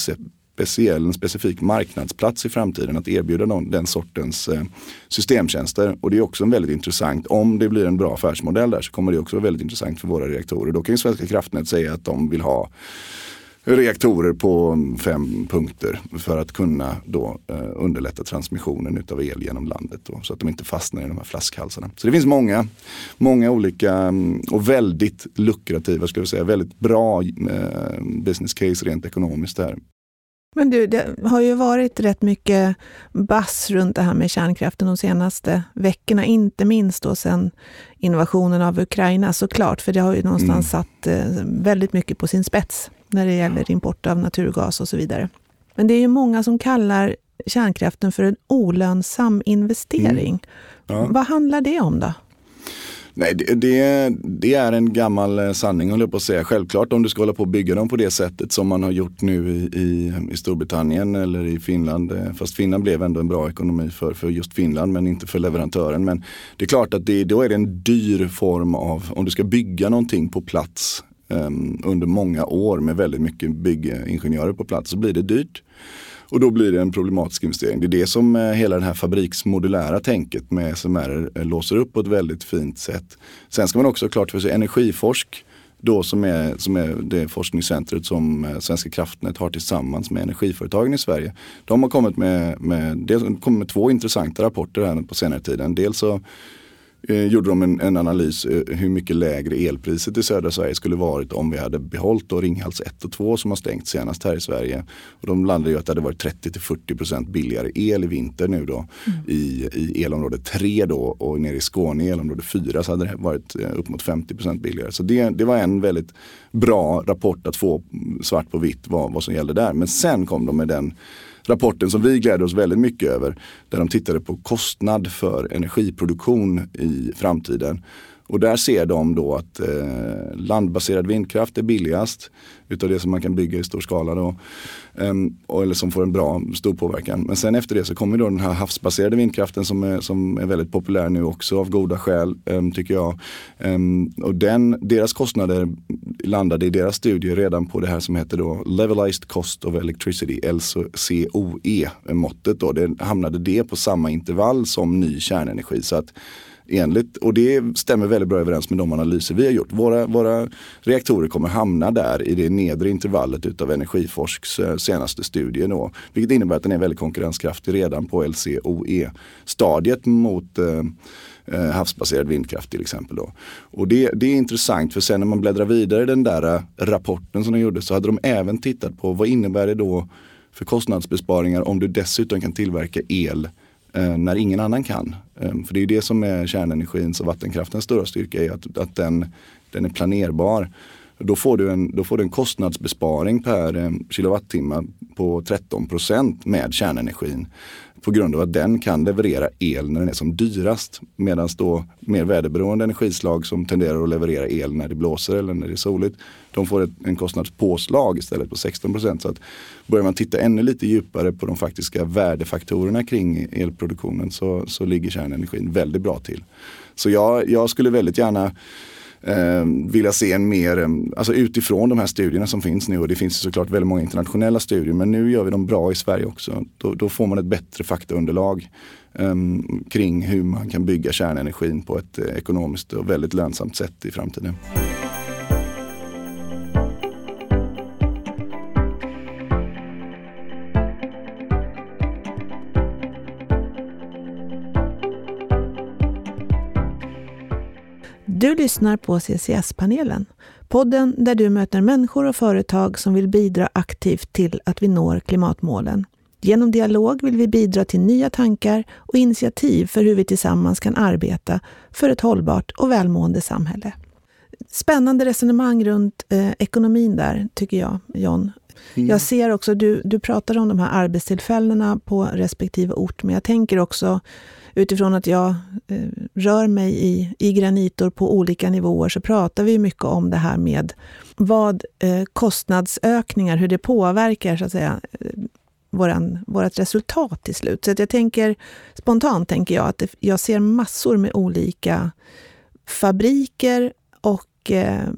speciell, en specifik marknadsplats i framtiden att erbjuda någon, den sortens eh, systemtjänster. Och det är också en väldigt intressant, om det blir en bra affärsmodell där så kommer det också vara väldigt intressant för våra reaktorer. Då kan ju Svenska kraftnät säga att de vill ha reaktorer på fem punkter för att kunna då eh, underlätta transmissionen av el genom landet då, så att de inte fastnar i de här flaskhalsarna. Så det finns många, många olika mm, och väldigt lukrativa, ska vi säga, väldigt bra eh, business case rent ekonomiskt där men du, det har ju varit rätt mycket bass runt det här med kärnkraften de senaste veckorna, inte minst då sen invasionen av Ukraina såklart, för det har ju någonstans mm. satt eh, väldigt mycket på sin spets när det gäller import av naturgas och så vidare. Men det är ju många som kallar kärnkraften för en olönsam investering. Mm. Ja. Vad handlar det om då? Nej, det, det, det, är en gammal eh, sanning håller jag på att säga. Självklart om du ska hålla på och bygga dem på det sättet som man har gjort nu i, i, i Storbritannien eller i Finland. Eh, fast Finland blev ändå en bra ekonomi för, för just Finland men inte för leverantören. Men det är klart att det, då är det en dyr form av, om du ska bygga någonting på plats um, under många år med väldigt mycket byggingenjörer på plats så blir det dyrt. Och då blir det en problematisk investering. Det är det som eh, hela det här fabriksmodulära tänket med SMR eh, låser upp på ett väldigt fint sätt. Sen ska man också ha klart för sig Energiforsk då som är, som är det forskningscentret som eh, Svenska kraftnät har tillsammans med energiföretagen i Sverige. De har kommit med, med, dels, kommit med två intressanta rapporter här på senare tiden. Dels så eh, gjorde de en, en, analys eh, hur mycket lägre elpriset i södra Sverige skulle varit om vi hade behållit då Ringhals 1 och 2 som har stängt senast här i Sverige. Och de landade ju att det hade varit 30 40% billigare el i vinter nu då mm. i, i elområde 3 då och nere i Skåne i elområde 4 så hade det varit eh, upp mot 50% billigare. Så det, det var en väldigt bra rapport att få svart på vitt vad, vad som gällde där. Men sen kom de med den rapporten som vi gläder oss väldigt mycket över. Där de tittade på kostnad för energiproduktion i framtiden. Och där ser de då att eh, landbaserad vindkraft är billigast utav det som man kan bygga i stor skala. Då, um, eller som får en bra, stor påverkan. Men sen efter det så kommer då den här havsbaserade vindkraften som är, som är väldigt populär nu också av goda skäl eh, tycker jag. Ehm, och den, deras kostnader landade i deras studie redan på det här som heter då Levelized Cost of Electricity, LCOE måttet. Då. Det hamnade det på samma intervall som ny kärnenergi. Så att enligt. Och det stämmer väldigt bra överens med de analyser vi har gjort. Våra, våra reaktorer kommer hamna där i det nedre intervallet utav Energiforsks eh, senaste studie. Då, vilket innebär att den är väldigt konkurrenskraftig redan på LCOE-stadiet mot eh, eh, havsbaserad vindkraft till exempel. Då. Och det, det, är intressant för sen när man bläddrar vidare i den där eh, rapporten som de gjorde så hade de även tittat på vad innebär det då för kostnadsbesparingar om du dessutom kan tillverka el eh, Eh, när ingen annan kan. Eh, för det är det som är kärnenergins och vattenkraftens stora styrka, är att, att den, den är planerbar. Då får, du en, då får du en kostnadsbesparing per eh, kilowattimme på 13 procent med kärnenergin på grund av att den kan leverera el när den är som dyrast. Medan då mer väderberoende energislag som tenderar att leverera el när det blåser eller när det är soligt, de får ett, en kostnadspåslag istället på 16 procent. Så att börjar man titta ännu lite djupare på de faktiska värdefaktorerna kring elproduktionen så, så ligger kärnenergin väldigt bra till. Så jag, jag skulle väldigt gärna eh, vilja se en mer, eh, alltså utifrån de här studierna som finns nu och det finns såklart väldigt många internationella studier men nu gör vi dem bra i Sverige också. Då, då får man ett bättre faktaunderlag eh, kring hur man kan bygga kärnenergin på ett eh, ekonomiskt och väldigt lönsamt sätt i framtiden. Du lyssnar på CCS-panelen, podden där du möter människor och företag som vill bidra aktivt till att vi når klimatmålen. Genom dialog vill vi bidra till nya tankar och initiativ för hur vi tillsammans kan arbeta för ett hållbart och välmående samhälle. Spännande resonemang runt eh, ekonomin där, tycker jag, John. Mm. Jag ser också, du, du pratar om de här arbetstillfällena på respektive ort, men jag tänker också utifrån att jag eh, rör mig i, i granitor på olika nivåer så pratar vi mycket om det här med vad eh, kostnadsökningar, hur det påverkar så att säga, eh, våran, vårat resultat till slut. Så att jag tänker, spontant tänker jag att det, jag ser massor med olika fabriker och eh,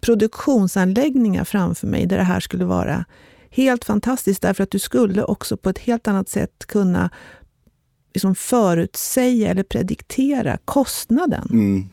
produktionsanläggningar framför mig där det här skulle vara helt fantastiskt därför att du skulle också på ett helt annat sätt kunna liksom förutsäga eller prediktera kostnaden mm,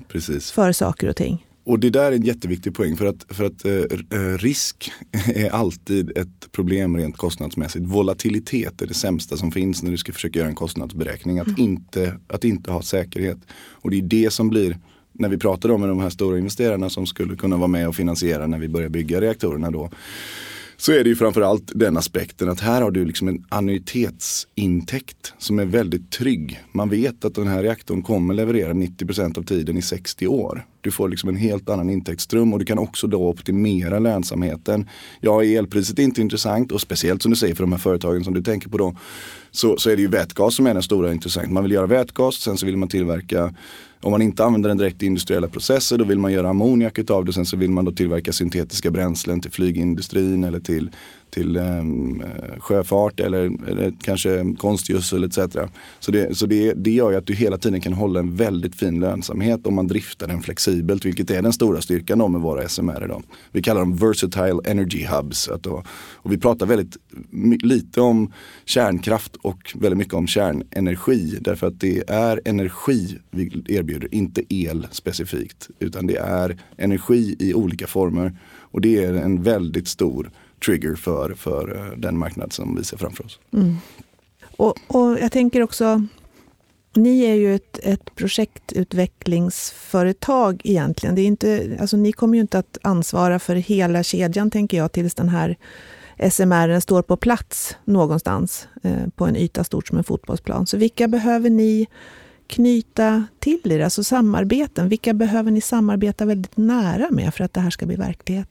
för saker och ting. Och det där är en jätteviktig poäng för att, för att eh, risk är alltid ett problem rent kostnadsmässigt. Volatilitet är det sämsta som finns när du ska försöka göra en kostnadsberäkning. Att, mm. inte, att inte ha säkerhet. Och det är det som blir, när vi pratar om de här stora investerarna som skulle kunna vara med och finansiera när vi börjar bygga reaktorerna då så är det ju framförallt den aspekten att här har du liksom en annuitetsintäkt som är väldigt trygg. Man vet att den här reaktorn kommer leverera 90% av tiden i 60 år. Du får liksom en helt annan intäktsström och du kan också då optimera lönsamheten. Ja, elpriset är inte intressant och speciellt som du säger för de här företagen som du tänker på då. Så, så är det ju vätgas som är den stora intressant. Man vill göra vätgas, sen så vill man tillverka om man inte använder den direkt i industriella processer då vill man göra ammoniak utav det. Sen så vill man då tillverka syntetiska bränslen till flygindustrin eller till till um, sjöfart eller, eller, kanske konstgödsel etc. Så, det, så det, det gör ju att du hela tiden kan hålla en väldigt fin lönsamhet om man driftar den flexibelt, vilket är den stora styrkan med våra SMR idag. Vi kallar dem versatile energy hubs. Då, och vi pratar väldigt lite om kärnkraft och väldigt mycket om kärnenergi. Därför att det är energi vi erbjuder, inte el specifikt. Utan det är energi i olika former. Och det är en väldigt stor trigger för, för eh, den marknad som vi ser framför oss. Mm. Och, och, jag tänker också, ni är ju ett, ett projektutvecklingsföretag egentligen. Det är inte, alltså ni kommer ju inte att ansvara för hela kedjan, tänker jag, tills den här SMR står på plats någonstans eh, på en yta stort som en fotbollsplan. Så vilka behöver ni knyta till er, alltså samarbeten? Vilka behöver ni samarbeta väldigt nära med för att det här ska bli verklighet?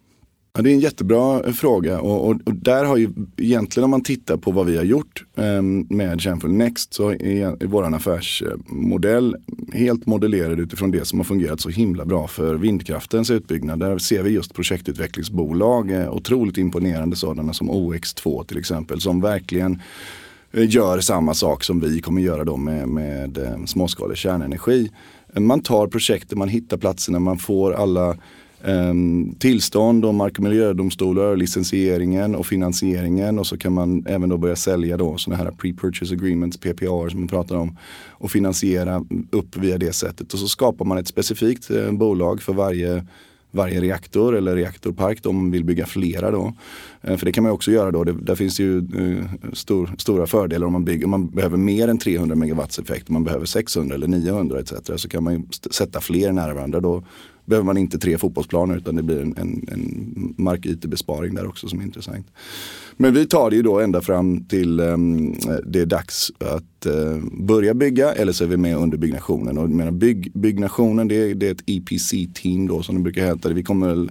Ja, det är en jättebra eh, fråga och, och, och, där har ju egentligen om man tittar på vad vi har gjort eh, med Kärnfull Next så är, är vår affärsmodell helt modellerad utifrån det som har fungerat så himla bra för vindkraftens utbyggnad. Där ser vi just projektutvecklingsbolag, eh, otroligt imponerande sådana som OX2 till exempel som verkligen eh, gör samma sak som vi kommer göra då med, med eh, småskalig kärnenergi. Man tar projekten, man hittar platserna, man får alla Ehm, tillstånd och mark och miljödomstolar, licensieringen och finansieringen och så kan man även då börja sälja då sådana här pre-purchase agreements, PPR som man pratar om och finansiera upp via det sättet och så skapar man ett specifikt eh, bolag för varje varje reaktor eller reaktorpark om man vill bygga flera då. Ehm, för det kan man också göra då. Det, där finns det ju eh, stor, stora fördelar om man bygger. Om man behöver mer än 300 megawatts effekt, om man behöver 600 eller 900 etc. Så kan man sätta fler nära varandra. Då behöver man inte tre fotbollsplaner utan det blir en, en, en markytebesparing där också som är intressant. Men vi tar det ju då ända fram till um, det är dags att uh, börja bygga eller så är vi med under byggnationen. Och menar, bygg, byggnationen det är, det är ett EPC-team då som det brukar heta. Vi kommer väl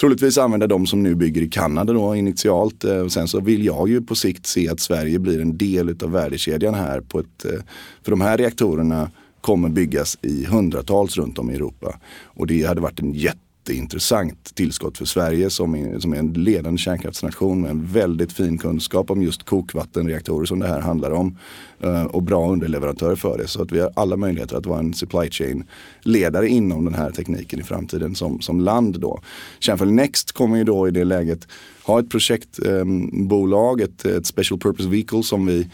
troligtvis använda de som nu bygger i Kanada då initialt. Uh, sen så vill jag ju på sikt se att Sverige blir en del av värdekedjan här på ett, uh, för de här reaktorerna kommer byggas i hundratals runt om i Europa. Och det hade varit en jätteintressant tillskott för Sverige som är, som är en ledande kärnkraftsnation med en väldigt fin kunskap om just kokvattenreaktorer som det här handlar om. Eh, och bra underleverantörer för det. Så att vi har alla möjligheter att vara en supply chain ledare inom den här tekniken i framtiden som, som land då. Kärnfull Next kommer ju då i det läget ha ett projektbolag, ett, ett special purpose vehicle som vi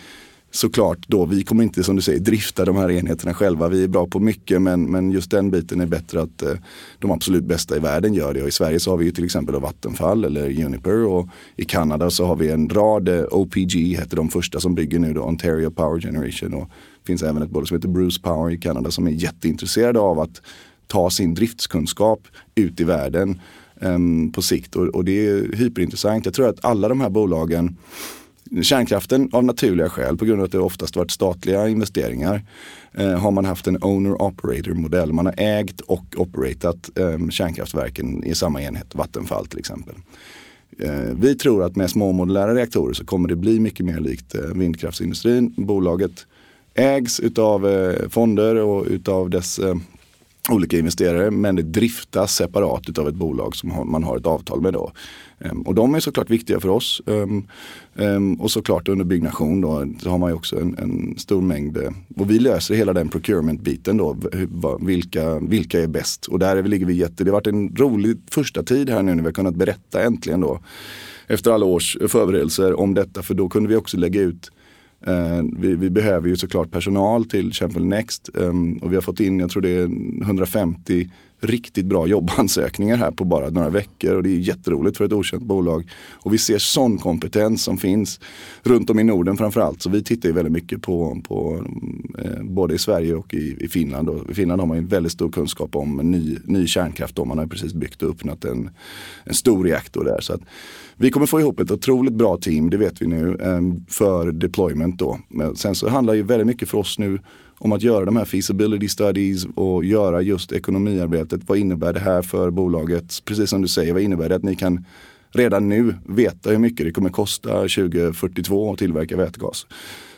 såklart då, vi kommer inte som du säger drifta de här enheterna själva. Vi är bra på mycket men, men just den biten är bättre att eh, de absolut bästa i världen gör det. Och I Sverige så har vi ju till exempel Vattenfall eller Uniper och i Kanada så har vi en rad, eh, OPG heter de första som bygger nu då, Ontario Power Generation. Och det finns även ett bolag som heter Bruce Power i Kanada som är jätteintresserade av att ta sin driftskunskap ut i världen eh, på sikt. Och, och det är hyperintressant. Jag tror att alla de här bolagen Kärnkraften av naturliga skäl, på grund av att det oftast varit statliga investeringar, eh, har man haft en owner-operator modell. Man har ägt och operatat eh, kärnkraftverken i samma enhet, Vattenfall till exempel. Eh, vi tror att med små modulära reaktorer så kommer det bli mycket mer likt eh, vindkraftsindustrin. Bolaget ägs utav eh, fonder och utav dess eh, olika investerare men det driftas separat av ett bolag som man har ett avtal med. Då. Ehm, och de är såklart viktiga för oss. Ehm, ehm, och såklart under byggnation då så har man ju också en, en stor mängd eh, och vi löser hela den procurement-biten då. Vilka, vilka är bäst? Och där ligger vi jätte, det har varit en rolig första tid här nu när vi har kunnat berätta äntligen då efter alla års förberedelser om detta för då kunde vi också lägga ut eh, vi, vi, behöver ju såklart personal till Champion Next och vi har fått in, jag tror det är 150 riktigt bra jobbansökningar här på bara några veckor och det är jätteroligt för ett okänt bolag. Och vi ser sån kompetens som finns runt om i Norden framförallt. Så vi tittar ju väldigt mycket på, på eh, både i Sverige och i, i Finland. Och I Finland har man ju väldigt stor kunskap om ny, ny kärnkraft. Då. Man har precis byggt och öppnat en, en stor reaktor där. Så att vi kommer få ihop ett otroligt bra team, det vet vi nu, eh, för deployment då. Men sen så handlar ju väldigt mycket för oss nu om att göra de här feasibility studies och göra just ekonomiarbetet. Vad innebär det här för bolaget? Precis som du säger, vad innebär det att ni kan redan nu veta hur mycket det kommer kosta 2042 att tillverka vätgas?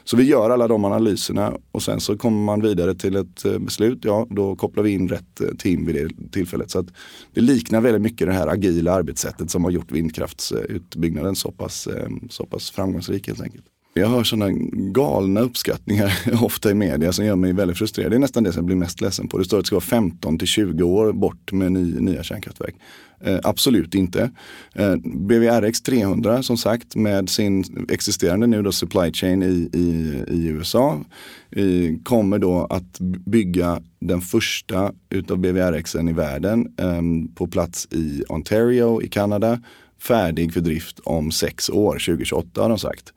Så vi gör alla de analyserna och sen så kommer man vidare till ett eh, beslut. Ja, då kopplar vi in rätt eh, team vid det tillfället. Så att det liknar väldigt mycket det här agila arbetssättet som har gjort vindkraftsutbyggnaden så pass, eh, så pass framgångsrik helt enkelt. Jag hör sådana galna uppskattningar ofta i media som gör mig väldigt frustrerad. Det är nästan det som jag blir mest ledsen på. Det står att det ska vara 15 till 20 år bort med ny, nya kärnkraftverk. Eh, absolut inte. Eh, BVRX 300 som sagt med sin existerande nu då supply chain i, i, i USA i, kommer då att bygga den första utav BVRXen i världen eh, på plats i Ontario i Kanada färdig för drift om sex år, 2028 har de sagt.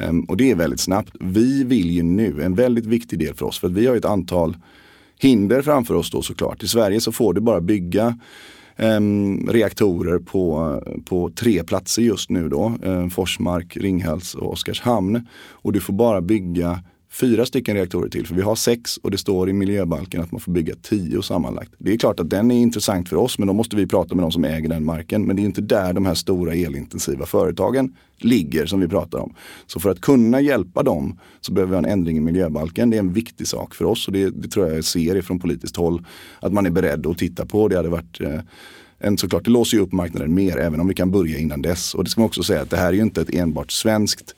Ehm, och det är väldigt snabbt. Vi vill ju nu, en väldigt viktig del för oss, för att vi har ett antal hinder framför oss då såklart. I Sverige så får du bara bygga um, reaktorer på, på tre platser just nu då. Um, Forsmark, Ringhals och Oskarshamn. Och du får bara bygga fyra stycken reaktorer till. För vi har sex och det står i miljöbalken att man får bygga tio sammanlagt. Det är klart att den är intressant för oss men då måste vi prata med de som äger den marken. Men det är inte där de här stora elintensiva företagen ligger som vi pratar om. Så för att kunna hjälpa dem så behöver vi ha en ändring i miljöbalken. Det är en viktig sak för oss och det, det tror jag jag ser ifrån politiskt håll. Att man är beredd att titta på. Det hade varit eh, en, såklart, det låser ju upp marknaden mer även om vi kan börja innan dess. Och det ska man också säga att det här är ju inte ett enbart svenskt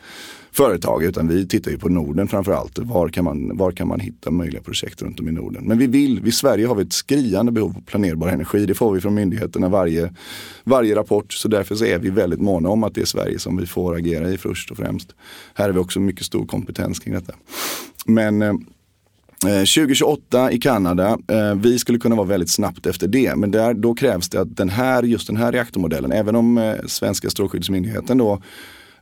företag utan vi tittar ju på Norden framförallt. Var kan man, var kan man hitta möjliga projekt runt om i Norden? Men vi vill, i Sverige har vi ett skriande behov av planerbar energi. Det får vi från myndigheterna varje, varje rapport. Så därför så är vi väldigt måna om att det är Sverige som vi får agera i först och främst. Här har vi också mycket stor kompetens kring detta. Men eh, eh 2028 i Kanada, eh, vi skulle kunna vara väldigt snabbt efter det. Men där, då krävs det att den här, just den här reaktormodellen, även om eh, svenska strålskyddsmyndigheten då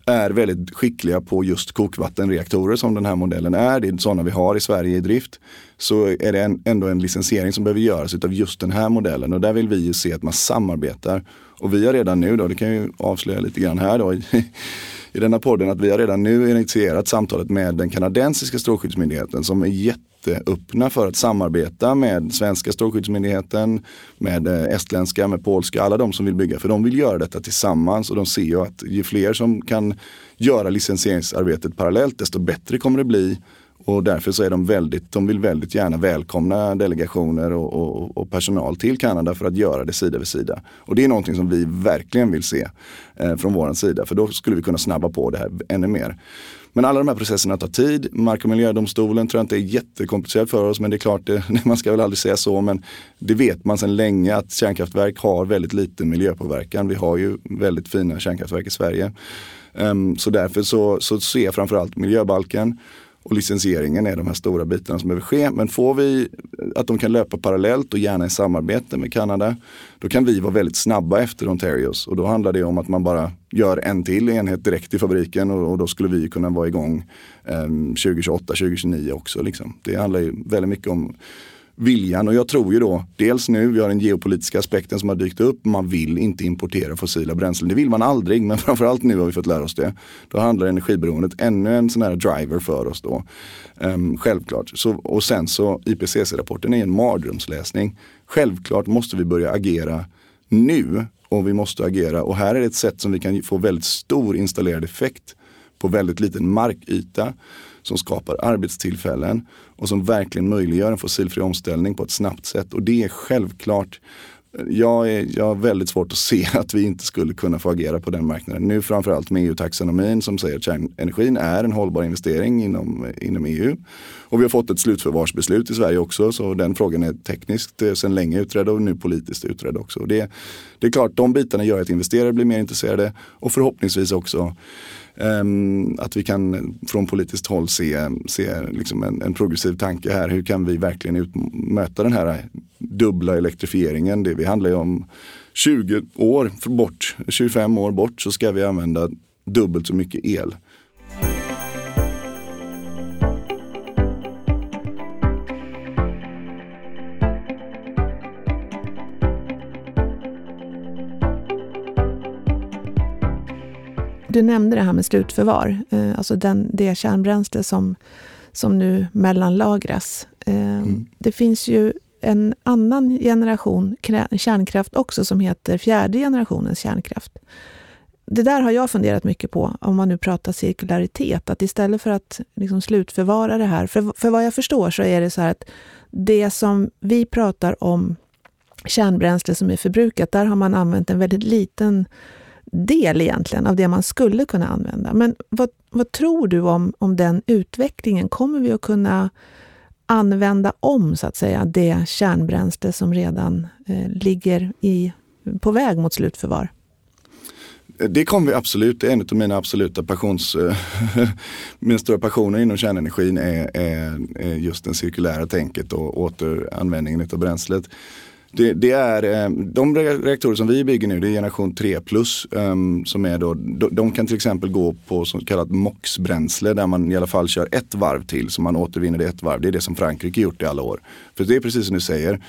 är väldigt skickliga på just kokvattenreaktorer som den här modellen är. Det är sådana vi har i Sverige i drift. Så är det en, ändå en licensiering som behöver göras av just den här modellen och där vill vi ju se att man samarbetar. Och vi har redan nu då, det kan jag ju avslöja lite grann här då, i denna podden att vi har redan nu initierat samtalet med den kanadensiska strålskyddsmyndigheten som är jätteöppna för att samarbeta med svenska strålskyddsmyndigheten, med eh, estländska, med polska, alla de som vill bygga. För de vill göra detta tillsammans och de ser ju att ju fler som kan göra licensieringsarbetet parallellt desto bättre kommer det bli och därför så är de väldigt, de vill väldigt gärna välkomna delegationer och, och, och, personal till Kanada för att göra det sida vid sida. Och det är någonting som vi verkligen vill se eh, från vår sida för då skulle vi kunna snabba på det här ännu mer. Men alla de här processerna tar tid. Mark och miljödomstolen tror jag inte är jättekomplicerat för oss men det är klart, det, man ska väl aldrig säga så men det vet man sedan länge att kärnkraftverk har väldigt liten miljöpåverkan. Vi har ju väldigt fina kärnkraftverk i Sverige. Um, så därför så, så ser jag framförallt miljöbalken och licensieringen är de här stora bitarna som behöver ske. Men får vi att de kan löpa parallellt och gärna i samarbete med Kanada, då kan vi vara väldigt snabba efter Ontarios. Och då handlar det om att man bara gör en till enhet direkt i fabriken och, och då skulle vi kunna vara igång eh, 2028, 2029 också. Liksom. Det handlar ju väldigt mycket om viljan. Och jag tror ju då, dels nu, vi har den geopolitiska aspekten som har dykt upp. Man vill inte importera fossila bränslen. Det vill man aldrig, men framförallt nu har vi fått lära oss det. Då handlar energiberoendet ännu en sån här driver för oss då. Um, självklart. Så, och sen så IPCC-rapporten är en mardrömsläsning. Självklart måste vi börja agera nu och vi måste agera. Och här är det ett sätt som vi kan få väldigt stor installerad effekt på väldigt liten markyta som skapar arbetstillfällen och som verkligen möjliggör en fossilfri omställning på ett snabbt sätt. Och det är självklart jag, är, jag har väldigt svårt att se att vi inte skulle kunna få agera på den marknaden. Nu framförallt med EU-taxonomin som säger att kärnenergin är en hållbar investering inom, inom EU. Och vi har fått ett slutförvarsbeslut i Sverige också så den frågan är tekniskt eh, sedan länge utredd och nu politiskt utredd också. Det, det är klart, de bitarna gör att investerare blir mer intresserade och förhoppningsvis också Ehm, att vi kan från politiskt håll se, se liksom en, en, progressiv tanke här. Hur kan vi verkligen ut, möta den här dubbla elektrifieringen? Det vi handlar ju om 20 år bort, 25 år bort så ska vi använda dubbelt så mycket el. Du nämnde det här med slutförvar, eh, alltså den, det kärnbränsle som, som nu mellanlagras. Eh, mm. Det finns ju en annan generation kärnkraft också som heter fjärde generationens kärnkraft. Det där har jag funderat mycket på, om man nu pratar cirkularitet, att istället för att liksom slutförvara det här, för, för vad jag förstår så är det så här att det som vi pratar om kärnbränsle som är förbrukat, där har man använt en väldigt liten del egentligen av det man skulle kunna använda. Men vad, vad tror du om, om den utvecklingen? Kommer vi att kunna använda om, så att säga, det kärnbränsle som redan eh, ligger i, på väg mot slutförvar? Det kommer vi absolut, det är en av mina absoluta passions, eh, min stora passioner inom kärnenergin är, är, är, just den cirkulära tänket och återanvändningen av bränslet. Det, det, är, eh, de reaktorer som vi bygger nu, det är generation 3 plus. Ehm, som är då, de, de, kan till exempel gå på så kallat MOX-bränsle där man i alla fall kör ett varv till så man återvinner det ett varv. Det är det som Frankrike gjort i alla år. För det är precis som du säger.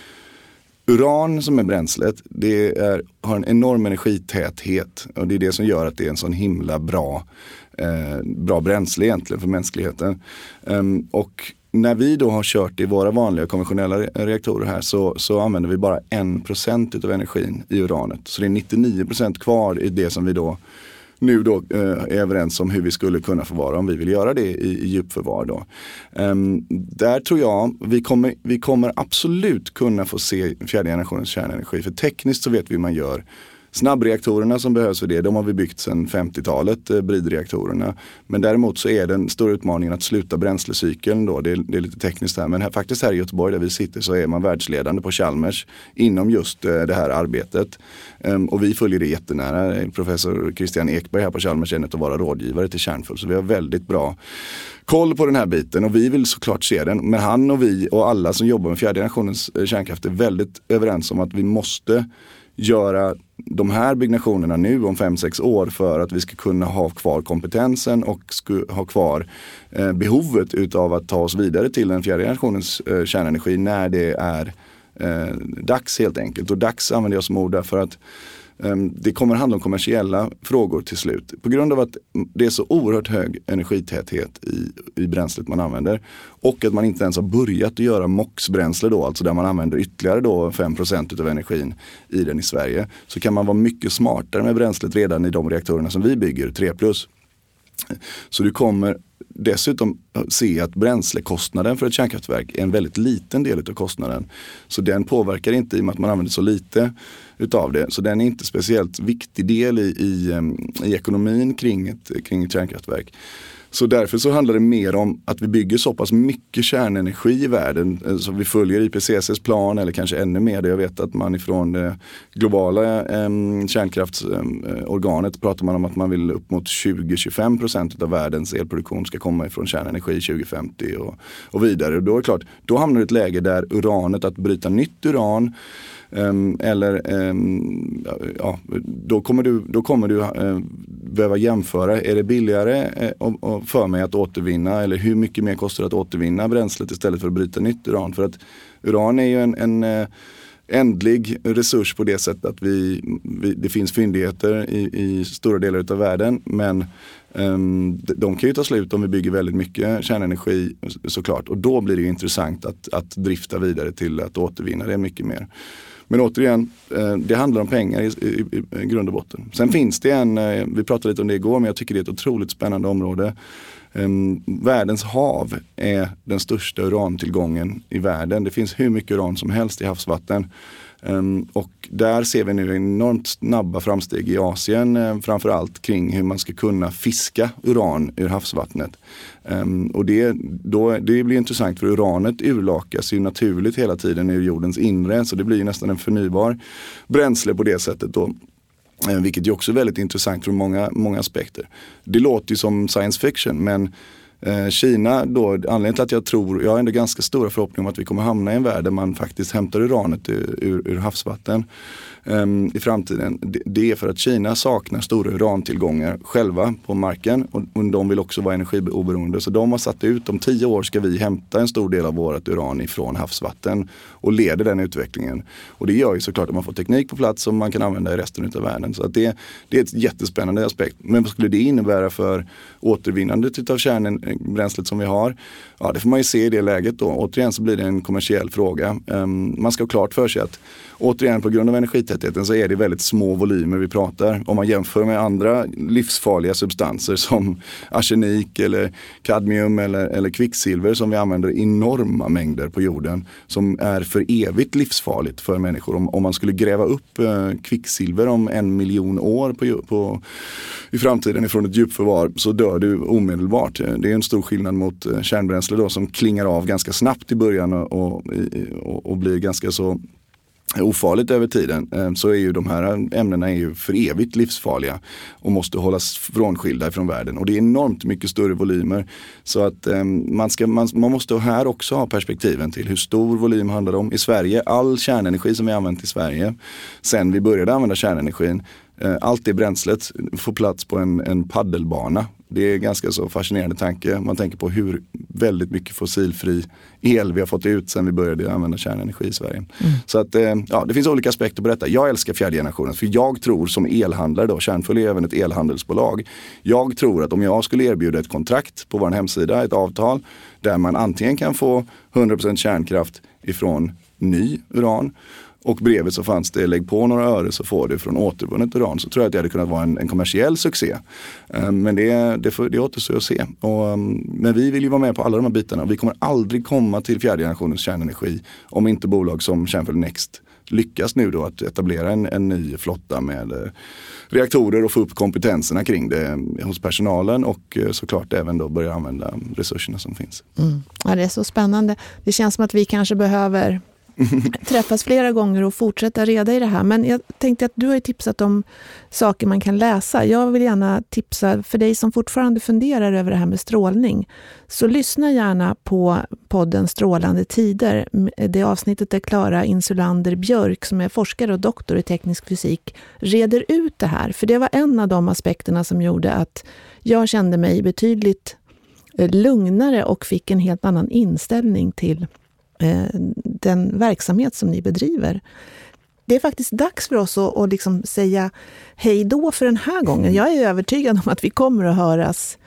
Uran som är bränslet, det är, har en enorm energitäthet och det är det som gör att det är en sån himla bra, eh, bra bränsle egentligen för mänskligheten. Um, och när vi då har kört i våra vanliga konventionella reaktorer här så, så använder vi bara 1% av energin i uranet. Så det är 99% kvar i det som vi då nu då eh, är överens om hur vi skulle kunna förvara om vi vill göra det i, i djupförvar. Då. Um, där tror jag vi kommer, vi kommer absolut kunna få se fjärde generationens kärnenergi. För tekniskt så vet vi hur man gör Snabbreaktorerna som behövs för det, de har vi byggt sedan 50-talet, eh, bridreaktorerna. Men däremot så är den stora utmaningen att sluta bränslecykeln då. Det är, det är lite tekniskt här, men här, faktiskt här i Göteborg där vi sitter så är man världsledande på Chalmers inom just eh, det här arbetet. Ehm, och vi följer det jättenära. Professor Christian Ekberg här på Chalmers är en av våra rådgivare till Kärnfull. Så vi har väldigt bra koll på den här biten och vi vill såklart se den. Men han och vi och alla som jobbar med fjärde generationens eh, kärnkraft är väldigt överens om att vi måste göra de här byggnationerna nu om 5-6 år för att vi ska kunna ha kvar kompetensen och ha kvar eh, behovet utav att ta oss vidare till den fjärde generationens eh, kärnenergi när det är eh, dags helt enkelt. Och dags använder jag som ord därför att Ehm, det kommer handla om kommersiella frågor till slut. På grund av att det är så oerhört hög energitäthet i, i bränslet man använder. Och att man inte ens har börjat att göra MOX-bränsle då, alltså där man använder ytterligare då 5% av energin i den i Sverige. Så kan man vara mycket smartare med bränslet redan i de reaktorerna som vi bygger, 3 plus. Så du kommer dessutom se att bränslekostnaden för ett kärnkraftverk är en väldigt liten del av kostnaden. Så den påverkar inte i och med att man använder så lite utav det. Så den är inte speciellt viktig del i, i, eh, i ekonomin kring ett, kring ett kärnkraftverk. Så därför så handlar det mer om att vi bygger så pass mycket kärnenergi i världen. Eh, så vi följer IPCCs plan eller kanske ännu mer. Jag vet att man ifrån det globala eh, kärnkraftsorganet pratar man om att man vill upp mot 20-25 procent av världens elproduktion ska komma ifrån kärnenergi 2050 och, och vidare. Och då är det klart, då hamnar du i ett läge där uranet, att bryta nytt uran Ehm, eller ehm, ja, då kommer du, då kommer du eh, behöva jämföra. Är det billigare eh, för mig att återvinna eller hur mycket mer kostar det att återvinna bränslet istället för att bryta nytt uran? För att uran är ju en, en eh, ändlig resurs på det sättet att vi, vi det finns fyndigheter i, i, stora delar av världen. Men um, de kan ju ta slut om vi bygger väldigt mycket kärnenergi såklart. Och då blir det intressant att, att drifta vidare till att återvinna det mycket mer. Men återigen, eh, det handlar om pengar i, i, i grund och botten. Sen finns det en, eh, vi pratade lite om det igår, men jag tycker det är ett otroligt spännande område. Ehm, världens hav är den största urantillgången i världen. Det finns hur mycket uran som helst i havsvatten. Ehm, och där ser vi nu enormt snabba framsteg i Asien, ehm, framförallt kring hur man ska kunna fiska uran ur havsvattnet. Ehm, och det, då, det blir intressant för uranet urlakas ju naturligt hela tiden ur jordens inre, så det blir nästan en förnybar bränsle på det sättet. Då. Vilket är också väldigt intressant från många, många aspekter. Det låter ju som science fiction men Eh, Kina då, anledningen till att jag tror, jag har ändå ganska stora förhoppningar om att vi kommer hamna i en värld där man faktiskt hämtar uranet ur, ur, ur havsvatten um, i framtiden. Det, det, är för att Kina saknar stora urantillgångar själva på marken och, och de vill också vara energioberoende. Så de har satt ut, om tio år ska vi hämta en stor del av vårt uran ifrån havsvatten och leder den utvecklingen. Och det gör ju såklart att man får teknik på plats som man kan använda i resten av världen. Så att det, det är ett jättespännande aspekt. Men vad skulle det innebära för återvinnandet av kärnbränslet som vi har? Ja, det får man ju se i det läget då. Återigen så blir det en kommersiell fråga. Um, man ska ha klart för sig att återigen på grund av energitätheten så är det väldigt små volymer vi pratar. Om man jämför med andra livsfarliga substanser som arsenik eller kadmium eller, eller kvicksilver som vi använder enorma mängder på jorden. Som är för evigt livsfarligt för människor. Om, om man skulle gräva upp eh, kvicksilver om en miljon år på, på, i framtiden ifrån ett djupförvar så dör du omedelbart. Det är en stor skillnad mot eh, kärnbränsle känslor då som klingar av ganska snabbt i början och, och, och blir ganska så ofarligt över tiden eh, så är ju de här ämnena är ju för evigt livsfarliga och måste hållas frånskilda från världen. Och det är enormt mycket större volymer. Så att eh, man, ska, man, man måste här också ha perspektiven till hur stor volym handlar det om. I Sverige, all kärnenergi som vi använt i Sverige sen vi började använda kärnenergin eh, allt det bränslet får plats på en, en paddelbana det är ganska så fascinerande tanke. Man tänker på hur väldigt mycket fossilfri el vi har fått ut sen vi började använda kärnenergi i Sverige. Mm. Så att, eh, ja, det finns olika aspekter på detta. Jag älskar fjärde generationen för jag tror som elhandlare då, Kärnfull är även ett elhandelsbolag. Jag tror att om jag skulle erbjuda ett kontrakt på vår hemsida, ett avtal där man antingen kan få 100% kärnkraft ifrån ny uran och bredvid så fanns det lägg på några öre så får du från återvunnet uran. Så tror jag att det hade kunnat vara en, en kommersiell succé. Eh, men det, det, det återstår att se. Och, mm, men vi vill ju vara med på alla de här bitarna. Vi kommer aldrig komma till fjärde generationens kärnenergi om inte bolag som Kärnfull Next lyckas nu då att etablera en, en ny flotta med eh, reaktorer och få upp kompetenserna kring det mm, hos personalen och eh, såklart även då börja använda resurserna som finns. Mm. Ja, det är så spännande. Det känns som att vi kanske behöver träffas flera gånger och fortsätta reda i det här. Men jag tänkte att du har tipsat om saker man kan läsa. Jag vill gärna tipsa för dig som fortfarande funderar över det här med strålning. Så lyssna gärna på podden Strålande tider. Det avsnittet där Klara Insulander Björk, som är forskare och doktor i teknisk fysik, reder ut det här. För det var en av de aspekterna som gjorde att jag kände mig betydligt eh, lugnare och fick en helt annan inställning till den verksamhet som ni bedriver. Det är faktiskt dags för oss att, att liksom säga hej då för den här gången. Jag är övertygad om att vi kommer att höras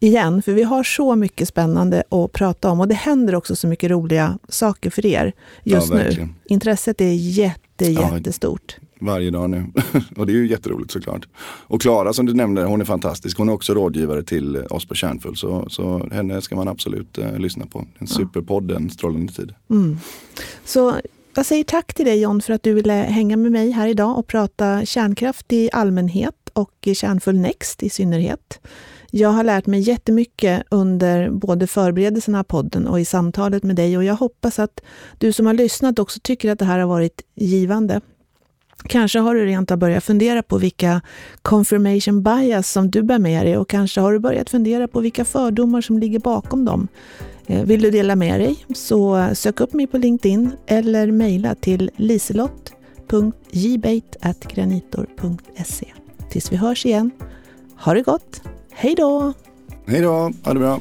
igen, för vi har så mycket spännande att prata om och det händer också så mycket roliga saker för er just ja, nu. Intresset är jätte, jättestort. Ja, varje dag nu. och det är ju jätteroligt såklart. Och Klara som du nämnde, hon är fantastisk. Hon är också rådgivare till oss på Kärnfull. Så, så henne ska man absolut uh, lyssna på. En superpodd, en strålande tid. Mm. Så jag säger tack till dig John för att du ville hänga med mig här idag och prata kärnkraft i allmänhet och Kärnfull Next i synnerhet. Jag har lärt mig jättemycket under både förberedelserna av podden och i samtalet med dig och jag hoppas att du som har lyssnat också tycker att det här har varit givande. Kanske har du rent av börjat fundera på vilka confirmation bias som du bär med dig och kanske har du börjat fundera på vilka fördomar som ligger bakom dem. Eh, vill du dela med dig så sök upp mig på LinkedIn eller mejla till liselott.jbate.granitor.se. Tills vi hörs igen, ha det gott! Hej då! Hej då, ha det bra!